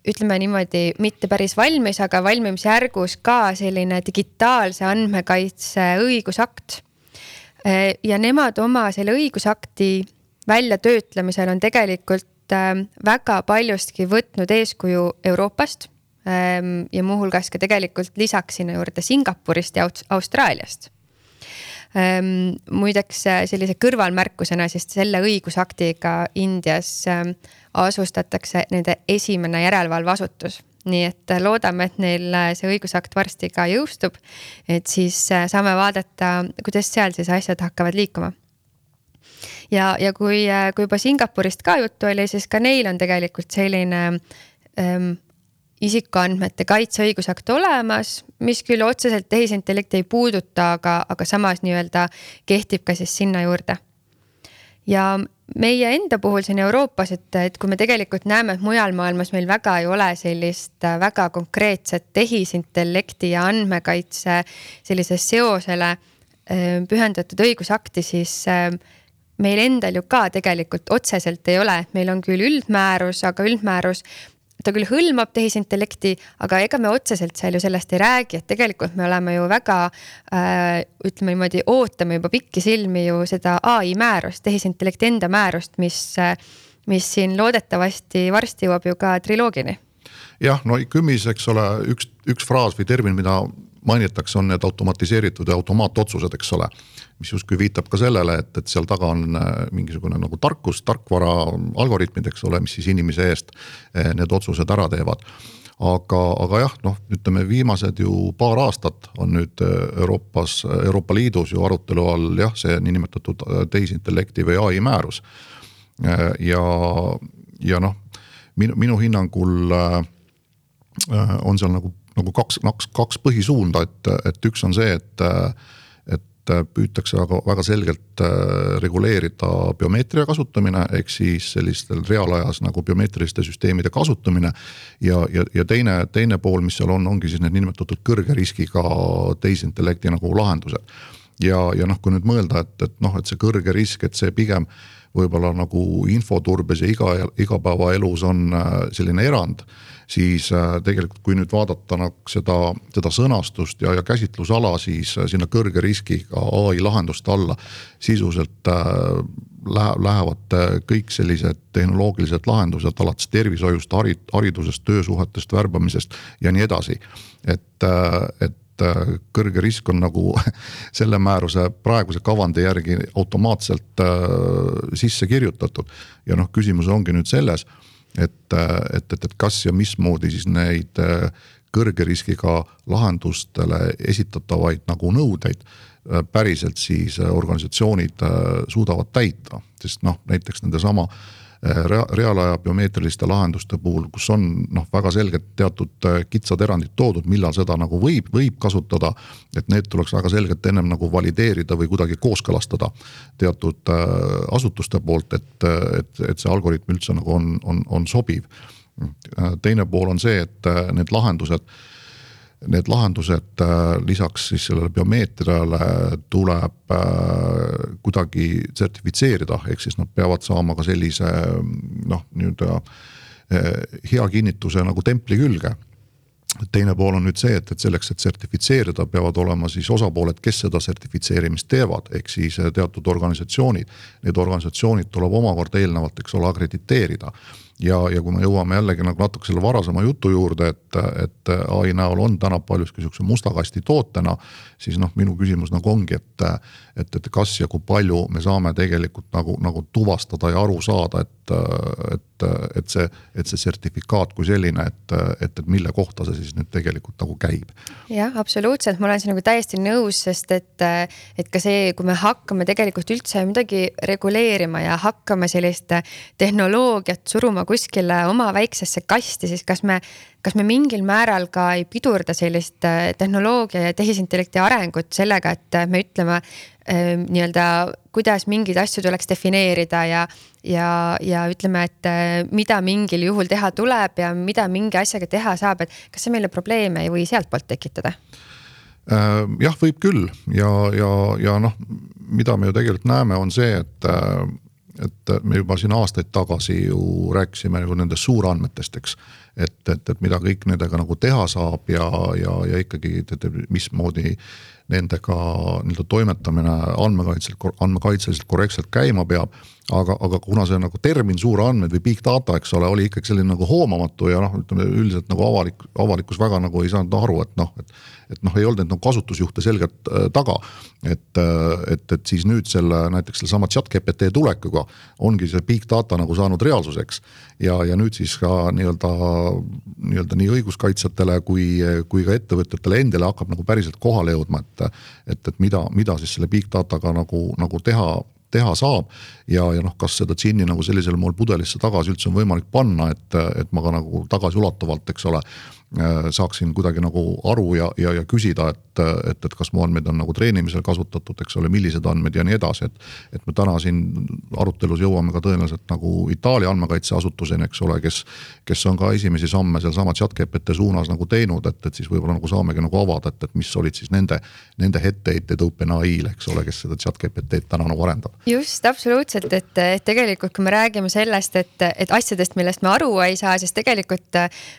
ütleme niimoodi, mitte päris valmis, aga valmimisjärgus ka selline digitaalse andmekaitse õigusakt. Äh, ja nemad oma selle õigusakti väljatöötlemisel on tegelikult väga paljustki võtnud eeskuju Euroopast ähm, ja muuhulgas ka tegelikult lisaks sinna juurde Singapurist ja Austraaliast ähm, muideks äh, sellise kõrvalmärkusena, sest selle õigusaktiga Indias asustatakse nende esimene järelevalveasutus. nii et äh, loodame, et neil äh, see õigusakt varsti ka jõustub. et siis saame vaadata, kuidas seal siis asjad hakkavad liikuma ja, ja kui, äh, kui juba Singapurist ka juttu oli, siis ka neil on tegelikult selline ähm, isikuandmete kaitseõigusakt olemas, mis küll otseselt tehisintellekti ei puuduta, aga, aga samas nii-öelda kehtib ka siis sinna juurde. ja meie enda puhul siin Euroopas, et, et kui me tegelikult näeme, et mujal maailmas meil väga ei ole sellist äh, väga konkreetset tehisintellekti ja andmekaitse sellise seosele äh, pühendatud õigusakti, siis meil endal ju ka tegelikult otseselt ei ole, meil on küll üldmäärus, aga üldmäärus ta küll hõlmab tehisintellekti, aga ega me otseselt seal ju sellest ei räägi, et tegelikult me oleme ju väga äh, ütleme niimoodi, ootame juba pikisilmi ju seda ai määrust, tehisintellekti enda määrust, mis, mis siin loodetavasti varsti jõuab ju ka triloogini. jah, no KÜM-is, eks ole, üks, üks fraas või termin, mida mainitakse, on need automatiseeritud ja automaatotsused, eks ole mis justkui viitab ka sellele, et, et seal taga on äh, mingisugune nagu tarkus, tarkvara, algoritmid, eks ole, mis siis inimese eest äh, need otsused ära teevad aga, aga jah, noh, ütleme viimased ju paar aastat on nüüd äh, Euroopas, Euroopa Liidus ju arutelu all jah, see niinimetatud tehisintellekti või ai määrus. ja, ja noh, minu, minu hinnangul on seal nagu, nagu kaks, kaks, kaks põhisuunda, et, et üks on see, et püütakse väga, väga selgelt reguleerida biomeetria kasutamine, ehk siis sellistel reaalajas nagu biomeetriliste süsteemide kasutamine. ja, ja, ja teine, teine pool, mis seal on, ongi siis need niinimetatud kõrge riskiga tehisintellekti nagu lahendused. ja, ja noh, kui nüüd mõelda, et, et noh, et see kõrge risk, et see pigem võib-olla nagu infoturbes ja iga, igapäevaelus on äh, selline erand. siis äh, tegelikult, kui nüüd vaadata nagu seda, seda sõnastust ja, ja käsitlusala, siis äh, sinna kõrge riskiga ai lahenduste alla sisuliselt läheb, lähevad kõik sellised tehnoloogilised lahendused alates tervishoiust, haridusest, töösuhetest, värbamisest ja nii edasi. et, et et äh, kõrge risk on nagu selle määruse praeguse kavandi järgi automaatselt äh, sisse kirjutatud. ja noh, küsimus ongi nüüd selles, et, äh, et, et, et kas ja mismoodi siis neid kõrge riskiga lahendustele esitatavaid nagu nõudeid päriselt siis organisatsioonid suudavad täita, sest noh, näiteks nendesama äh, rea-, reaalaja biomeetriliste lahenduste puhul, kus on noh, väga selgelt teatud äh, kitsad erandid toodud, millal seda nagu võib, võib kasutada. et need tuleks väga selgelt ennem nagu valideerida või kuidagi kooskõlastada teatud äh, asutuste poolt, et, et, et see algoritm üldse nagu on, on, on sobiv. teine pool on see, et need lahendused need lahendused äh, lisaks siis sellele biomeetriale tuleb äh, kuidagi sertifitseerida, ehk siis nad peavad saama ka sellise noh, nii-öelda äh, hea kinnituse nagu templi külge teine pool on nüüd see, et, et selleks, et sertifitseerida, peavad olema siis osapooled, kes seda sertifitseerimist teevad, ehk siis teatud organisatsioonid. Need organisatsioonid tuleb omakorda eelnevalt, eks ole, akrediteerida ja, ja kui me jõuame jällegi nagu natuke selle varasema jutu juurde, et, et ai näol on täna paljuski sihukese musta kasti tootena. Siis noh, minu küsimus nagu ongi, et, et, et kas ja kui palju me saame tegelikult nagu, nagu tuvastada ja aru saada, et, et, et see, et see sertifikaat kui selline, et, et, et mille kohta see siis nüüd tegelikult nagu käib. jah, absoluutselt, ma olen siin nagu täiesti nõus, sest et, et ka see, kui me hakkame tegelikult üldse midagi reguleerima ja hakkame sellist tehnoloogiat suruma kuskile oma väiksesse kasti, siis kas me, kas me mingil määral ka ei pidurda sellist äh, tehnoloogia ja tehisintellekti arengut sellega, et äh, me ütleme äh, nii-öelda, kuidas mingeid asju tuleks defineerida ja, ja, ja ütleme, et mida mingil juhul teha tuleb ja mida mingi asjaga teha saab, et kas see meile probleeme ei või sealtpoolt tekitada? jah, võib küll ja, ja, ja noh, mida me ju tegelikult näeme, on see, et et me juba siin aastaid tagasi ju rääkisime nagu nendest suurandmetest, eks. et, et, et mida kõik nendega nagu teha saab ja, ja, ja ikkagi, et, et mismoodi nendega nii-öelda toimetamine andmekaitselt, andmekaitseliselt korrektselt käima peab. Aga, aga kuna see nagu termin suurandmed või big data, eks ole, oli ikkagi selline nagu hoomamatu ja noh, ütleme üldiselt nagu avalik, avalikkus väga nagu ei saanud aru, et noh, et. et noh, ei olnud neid nagu kasutusjuhte selgelt äh, taga. et, äh, et, et siis nüüd selle näiteks sellesama chat GPT tulekuga ongi see big data nagu saanud reaalsuseks. ja, ja nüüd siis ka nii-öelda, nii-öelda nii õiguskaitsjatele kui, kui ka ettevõtjatele endile hakkab nagu päriselt kohale jõudma, et et, et, mida, mida siis selle big dataga nagu, nagu teha, teha saab. ja, ja noh, kas seda džinni nagu sellisel moel pudelisse tagasi üldse on võimalik panna, et, et ma ka nagu tagasiulatuvalt, eks ole saaksin kuidagi nagu aru ja, ja, ja küsida, et, et, et kas mu andmeid on nagu treenimisel kasutatud, eks ole, millised andmed ja nii edasi, et. et me täna siin arutelus jõuame ka tõenäoliselt nagu Itaalia andmekaitseasutuseni, eks ole, kes, kes on ka esimesi samme sealsama chat GPT suunas nagu teinud, et, et siis võib-olla nagu saamegi nagu avada, et, et mis olid siis nende, nende etteheited OpenAI-le, eks ole, kes seda chat GPT-d täna nagu arendab. just, absoluutselt, et, et tegelikult, kui me räägime sellest, et, et asjadest, millest me aru ei saa, siis tegelikult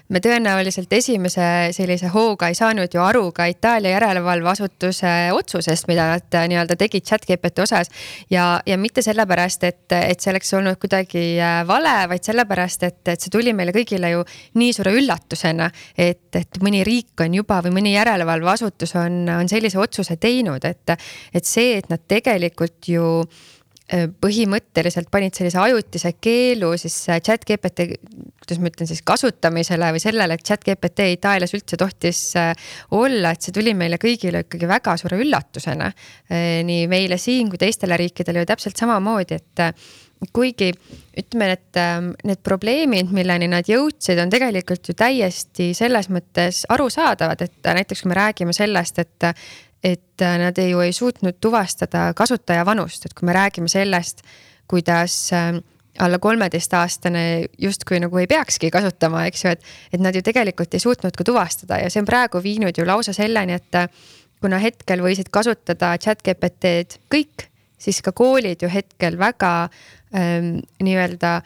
me tõenäoliselt esimese sellise hooga ei saanud ju aru ka Itaalia järelevalveasutuse otsusest, mida nad äh, nii-öelda tegid chat-GPT osas. ja, ja mitte sellepärast, et, et see oleks olnud kuidagi äh, vale, vaid sellepärast, et, et see tuli meile kõigile ju nii suure üllatusena. et, et mõni riik on juba või mõni järelevalveasutus on, on sellise otsuse teinud, et, et see, et nad tegelikult ju põhimõtteliselt panid sellise ajutise keelu siis äh, chat GPT, kuidas ma ütlen siis kasutamisele või sellele, et chat GPT Itaalias üldse tohtis äh, olla, et see tuli meile kõigile ikkagi väga suure üllatusena. nii meile siin kui teistele riikidele ju täpselt samamoodi, et kuigi ütleme, et ähm, need probleemid, milleni nad jõudsid, on tegelikult ju täiesti selles mõttes arusaadavad, et näiteks kui me räägime sellest, et et äh, nad ei, ju ei suutnud tuvastada kasutaja vanust, et kui me räägime sellest, kuidas äh, alla kolmeteistaastane justkui nagu ei peakski kasutama, eks ju, et, et nad ju tegelikult ei suutnud ka tuvastada ja see on praegu viinud ju lausa selleni, et äh, kuna hetkel võisid kasutada chat GPT-d kõik, siis ka koolid ju hetkel väga ähm, nii-öelda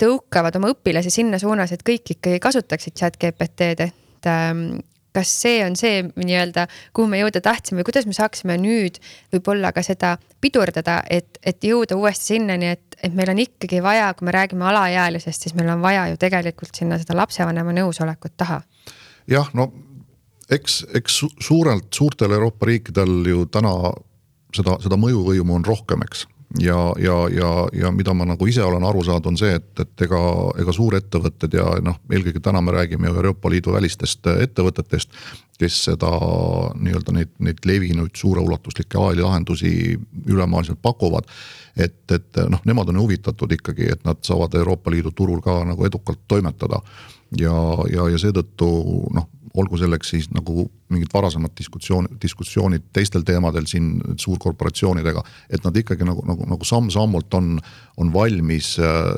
tõukavad oma õpilasi sinna suunas, et kõik ikkagi kasutaksid chat GPT-d, et ähm, kas see on see nii-öelda, kuhu me jõuda tahtsime, kuidas me saaksime nüüd võib-olla ka seda pidurdada, et, et jõuda uuesti sinnani, et, et meil on ikkagi vaja, kui me räägime alaealisest, siis meil on vaja ju tegelikult sinna seda lapsevanema nõusolekut taha. jah, no eks, eks suurelt, suurtel Euroopa riikidel ju täna seda, seda mõjuvõimu on rohkem, eks ja, ja, ja, ja mida ma nagu ise olen aru saanud, on see, et, et ega, ega suurettevõtted ja noh, eelkõige täna me räägime ju Euroopa Liidu välistest ettevõtetest, kes seda nii-öelda neid, neid levinud suureulatuslikke ai lahendusi ülemaailmselt pakuvad. et, et noh, nemad on huvitatud ikkagi, et nad saavad Euroopa Liidu turul ka nagu edukalt toimetada ja, ja, ja seetõttu noh olgu selleks siis nagu mingid varasemad diskussioon, diskussioonid teistel teemadel siin suurkorporatsioonidega, et nad ikkagi nagu, nagu, nagu samm-sammult on, on valmis äh,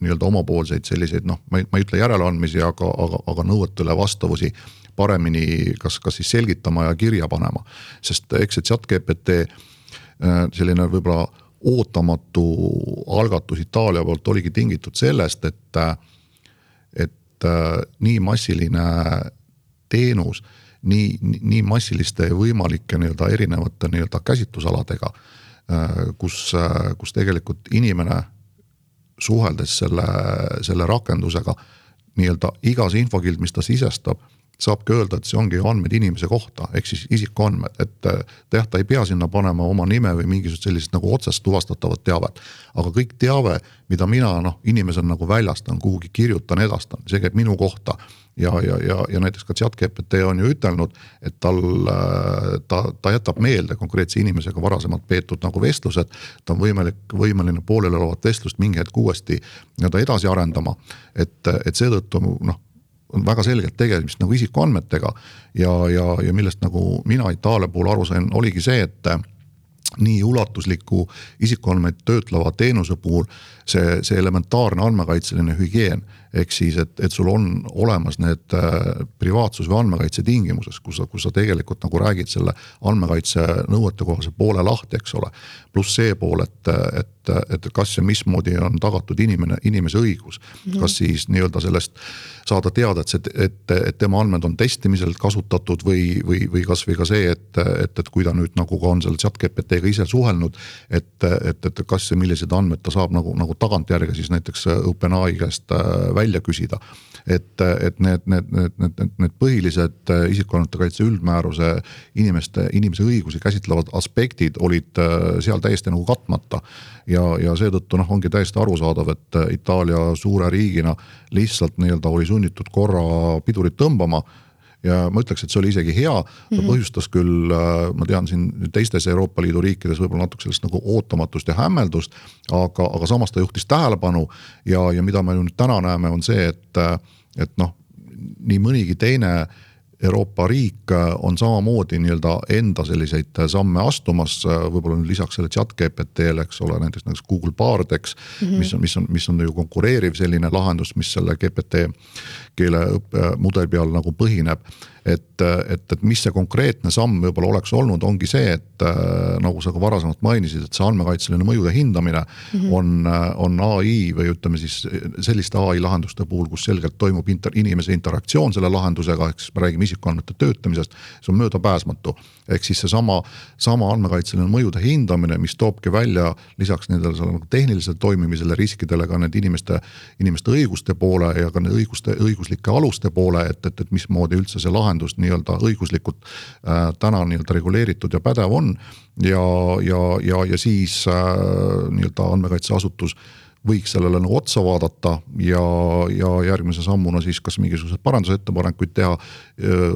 nii-öelda omapoolseid selliseid noh, ma ei, ma ei ütle järeleandmisi, aga, aga, aga nõuetele vastavusi paremini kas, kas siis selgitama ja kirja panema. sest eks see chat GPT äh, selline võib-olla ootamatu algatus Itaalia poolt oligi tingitud sellest, et, et äh, nii massiline teenus nii, nii massiliste võimalike nii-öelda erinevate nii-öelda käsitlusaladega, äh, kus, äh, kus tegelikult inimene suheldes selle, selle rakendusega nii-öelda igas infokild, mis ta sisestab saabki öelda, et see ongi andmed inimese kohta, ehk siis isikuandmed, et jah, ta ei pea sinna panema oma nime või mingisugust sellist nagu otsest tuvastatavat teavet. aga kõik teave, mida mina noh, inimesena nagu väljastan, kuhugi kirjutan, edastan, see käib minu kohta. ja, ja, ja, ja näiteks ka chat GPT on ju ütelnud, et tal, ta, ta jätab meelde konkreetse inimesega varasemalt peetud nagu vestlused. ta on võimalik, võimeline pooleliolevat vestlust mingi hetk uuesti nii-öelda edasi arendama, et, et seetõttu noh on väga selgelt tegemist nagu isikuandmetega. ja, ja, ja millest nagu mina Itaalia puhul aru sain, oligi see, et nii ulatusliku isikuandmeid töötleva teenuse puhul see, see elementaarne andmekaitseline hügieen ehk siis, et, et sul on olemas need äh, privaatsus või andmekaitse tingimuses, kus sa, kus sa tegelikult nagu räägid selle andmekaitse nõuetekohase poole lahti, eks ole. pluss see pool, et, et, et kas ja mismoodi on tagatud inimene, inimese õigus mm, -hmm. kas siis nii-öelda sellest saada teada, et see, et, et tema andmed on testimisel kasutatud või, või, või kasvõi ka see, et, et, et kui ta nüüd nagu ka on selle chat GPT-ga ise suhelnud. et, et, et kas ja millised andmed ta saab nagu, nagu tagantjärgi siis näiteks OpenAI käest äh, välja küsida. et, et need, need, need, need, need, need põhilised äh, isikuandmete kaitse üldmääruse inimeste, inimese õigusi käsitlevad aspektid olid äh, seal täiesti nagu katmata. ja, ja seetõttu noh, ongi täiesti arusaadav, et Itaalia suure riigina lihtsalt nii-öelda oli sunnitud korra pidurit tõmbama ja ma ütleks, et see oli isegi hea, ta mm -hmm. põhjustas küll, äh, ma tean siin teistes Euroopa Liidu riikides võib-olla natuke sellist nagu ootamatust ja hämmeldust. aga, aga samas ta juhtis tähelepanu ja, ja mida me nüüd täna näeme, on see, et, et noh, nii mõnigi teine Euroopa riik äh, on samamoodi nii-öelda enda selliseid äh, samme astumas, võib-olla nüüd lisaks selle chat GPT-le, eks ole, näiteks näiteks Google Bard, eks mm. -hmm. mis on, mis on, mis on ju konkureeriv selline lahendus, mis selle GPT keeleõppemudeli peal nagu põhineb. Et, et, et mis see konkreetne samm võib-olla oleks olnud, ongi see, et äh, nagu sa ka varasemalt mainisid, et see andmekaitseline mõjude hindamine mm -hmm. on, on ai või ütleme siis selliste ai lahenduste puhul, kus selgelt toimub inter, inimese interaktsioon selle lahendusega, ehk siis me räägime isikuandmete töötlemisest, see on möödapääsmatu. Ehk siis seesama, sama andmekaitseline mõjude hindamine, mis toobki välja lisaks nendele nagu tehnilisele toimimisele, riskidele ka need inimeste, inimeste õiguste poole ja ka need õiguste õiguslike aluste poole, et, et, et mismoodi üldse see lahendus nii-öelda õiguslikult äh, täna nii-öelda reguleeritud ja pädev on. ja, ja, ja, ja siis äh, nii-öelda andmekaitseasutus võiks sellele nagu otsa vaadata ja, ja järgmise sammuna siis kas mingisuguseid parandusettepanekuid teha.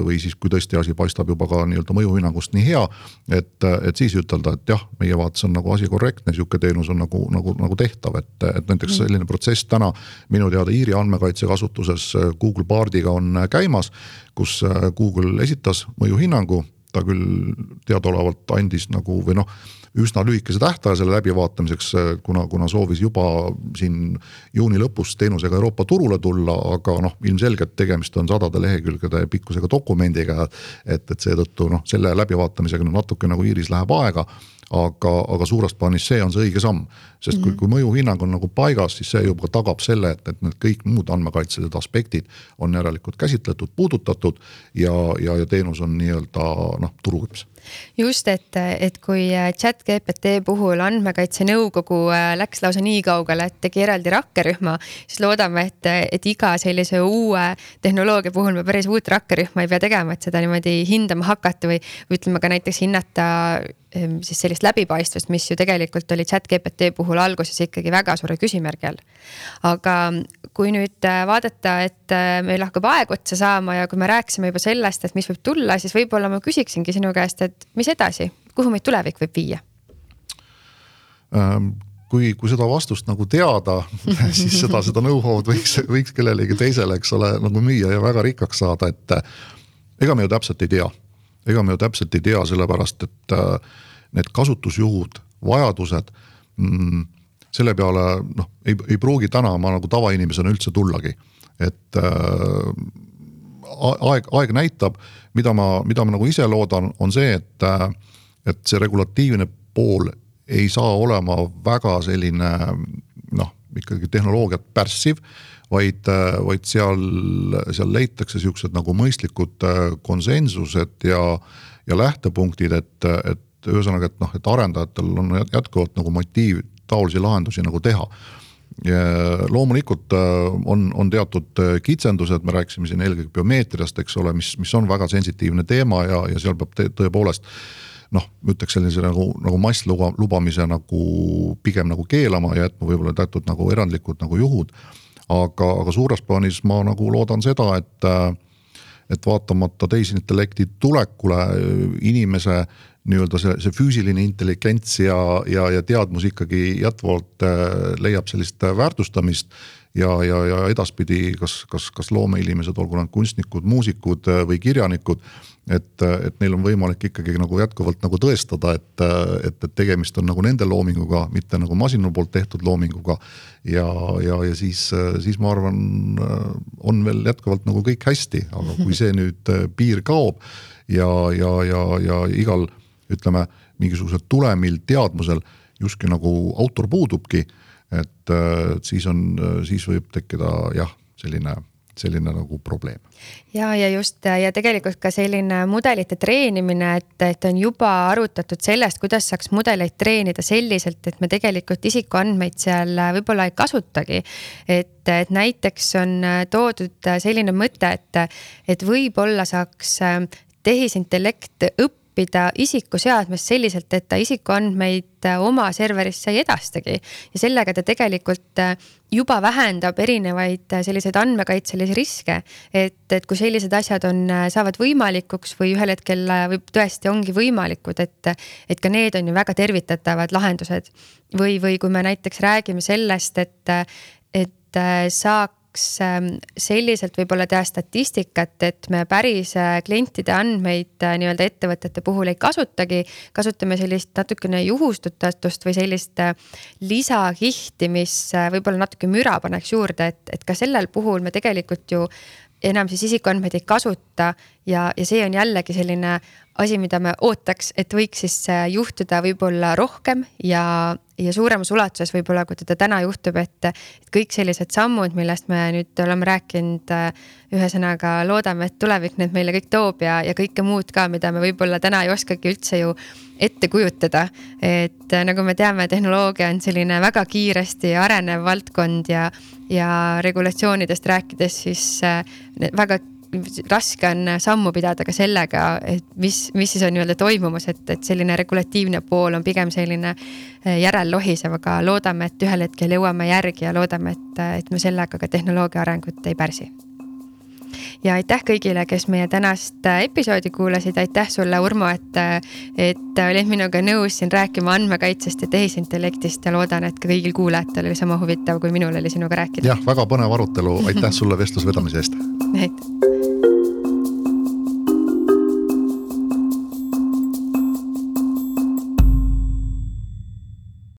või siis, kui tõesti asi paistab juba ka nii-öelda mõjuhinnangust nii hea, et, et siis ütelda, et jah, meie vaates on nagu asi korrektne, sihuke teenus on nagu, nagu, nagu tehtav, et, et näiteks mm. selline protsess täna minu teada Iiri andmekaitse kasutuses Google Bardiga on käimas. kus Google esitas mõjuhinnangu ta küll teadaolevalt andis nagu või noh üsna lühikese tähtaja selle läbivaatamiseks, kuna, kuna soovis juba siin juuni lõpus teenusega Euroopa turule tulla, aga noh, ilmselgelt tegemist on sadade lehekülgede pikkusega dokumendiga. et, et seetõttu noh, selle läbivaatamisega natuke nagu Iiris läheb aega aga, aga suures plaanis see on see õige samm. sest kui, mhm. kui mõjuhinnang on nagu paigas, siis see juba tagab selle, et, et need kõik muud andmekaitselised aspektid on järelikult käsitletud, puudutatud ja, ja, ja teenus on nii-öelda noh, turuküps just, et, et kui chat GPT puhul andmekaitse nõukogu äh, läks lausa nii kaugele, et tegi eraldi rakkerühma, siis loodame, et, et iga sellise uue tehnoloogia puhul me päris uut rakkerühma ei pea tegema, et seda niimoodi hindama hakata või, või ütleme ka näiteks hinnata siis sellist läbipaistvust, mis ju tegelikult oli chat GPT puhul alguses ikkagi väga suure küsimärgi all. aga kui nüüd äh, vaadata, et äh, meil hakkab aeg otsa saama ja kui me rääkisime juba sellest, et mis võib tulla, siis võib-olla ma küsiksingi sinu käest, et mis edasi, kuhu meid tulevik võib viia ähm.? kui, kui seda vastust nagu teada, siis seda, seda know-how'd võiks, võiks kellelegi teisele, eks ole, nagu müüa ja väga rikkaks saada, et äh, ega me ju täpselt ei tea ega me ju täpselt ei tea, sellepärast et äh, need kasutusjuhud, vajadused mm,. selle peale noh, ei, ei pruugi täna ma nagu tavainimesena üldse tullagi, et äh, aeg, aeg näitab, mida ma, mida ma nagu ise loodan, on see, et, äh, et see regulatiivne pool ei saa olema väga selline noh, ikkagi tehnoloogiat pärssiv vaid, vaid seal, seal leitakse siuksed nagu mõistlikud äh, konsensused ja, ja lähtepunktid, et, et ühesõnaga, et noh, et arendajatel on jätkuvalt nagu motiiv taolisi lahendusi nagu teha. Loomulikult äh, on, on teatud äh, kitsendused, me rääkisime siin eelkõige biomeetriast, eks ole, mis, mis on väga sensitiivne teema ja, ja seal peab tõepoolest noh, ütleks sellise nagu, nagu massluba, lubamise nagu pigem nagu keelama ja jätma võib-olla teatud nagu erandlikud nagu juhud aga, aga suures plaanis ma nagu loodan seda, et, et vaatamata tehisintellekti tulekule inimese nii-öelda see, see füüsiline intelligents ja, ja, ja teadmus ikkagi jätkuvalt äh, leiab sellist väärtustamist ja, ja, ja edaspidi kas, kas, kas loomeinimesed, olgu nad kunstnikud, muusikud äh, või kirjanikud et, et neil on võimalik ikkagi nagu jätkuvalt nagu tõestada, et, et, et tegemist on nagu nende loominguga, mitte nagu masina poolt tehtud loominguga. ja, ja, ja siis, siis ma arvan, on veel jätkuvalt nagu kõik hästi, aga kui see nüüd piir kaob ja, ja, ja, ja igal ütleme mingisugusel tulemil, teadmusel justkui nagu autor puudubki. et siis on, siis võib tekkida jah, selline selline nagu probleem. ja, ja just ja tegelikult ka selline mudelite treenimine, et, et on juba arutatud sellest, kuidas saaks mudeleid treenida selliselt, et me tegelikult isikuandmeid seal võib-olla ei kasutagi. et, et näiteks on toodud selline mõte, et, et võib-olla saaks tehisintellekt õppida õppida isiku seadmest selliselt, et ta isikuandmeid äh, oma serverisse ei edastagi. ja sellega ta tegelikult äh, juba vähendab erinevaid äh, selliseid andmekaitselisi riske. et, et kui sellised asjad on, saavad võimalikuks või ühel hetkel võib tõesti ongi võimalikud, et, et ka need on ju väga tervitatavad lahendused. või, või kui me näiteks räägime sellest, et, et saaks saaks ähm, selliselt võib-olla teha statistikat, et me päris äh, klientide andmeid äh, nii-öelda ettevõtete puhul ei kasutagi. kasutame sellist natukene juhustatust või sellist äh, lisakihti, mis võib-olla natuke müra paneks juurde, et, et ka sellel puhul me tegelikult ju enam siis isikuandmeid ei kasuta ja, ja see on jällegi selline asi, mida me ootaks, et võiks siis juhtuda võib-olla rohkem ja, ja suuremas ulatuses võib-olla, kui teda täna juhtub, et, et kõik sellised sammud, millest me nüüd oleme rääkinud, ühesõnaga loodame, et tulevik need meile kõik toob ja, ja kõike muud ka, mida me võib-olla täna ei oskagi üldse ju ette kujutada. et nagu me teame, tehnoloogia on selline väga kiiresti arenev valdkond ja, ja regulatsioonidest rääkides, siis väga raske on sammu pidada ka sellega, et mis, mis siis on nii-öelda toimumas, et, et selline regulatiivne pool on pigem selline eh, järellohisev, aga loodame, et ühel hetkel jõuame järgi ja loodame, et, et me sellega ka tehnoloogia arengut ei pärsi ja aitäh kõigile, kes meie tänast äh, episoodi kuulasid, aitäh sulle, Urmo, et, äh, et olid minuga nõus siin rääkima andmekaitsest ja tehisintellektist ja loodan, et ka kõigil kuulajatel oli sama huvitav, kui minul oli sinuga rääkida. jah, väga põnev arutelu, aitäh sulle vestluse vedamise eest. aitäh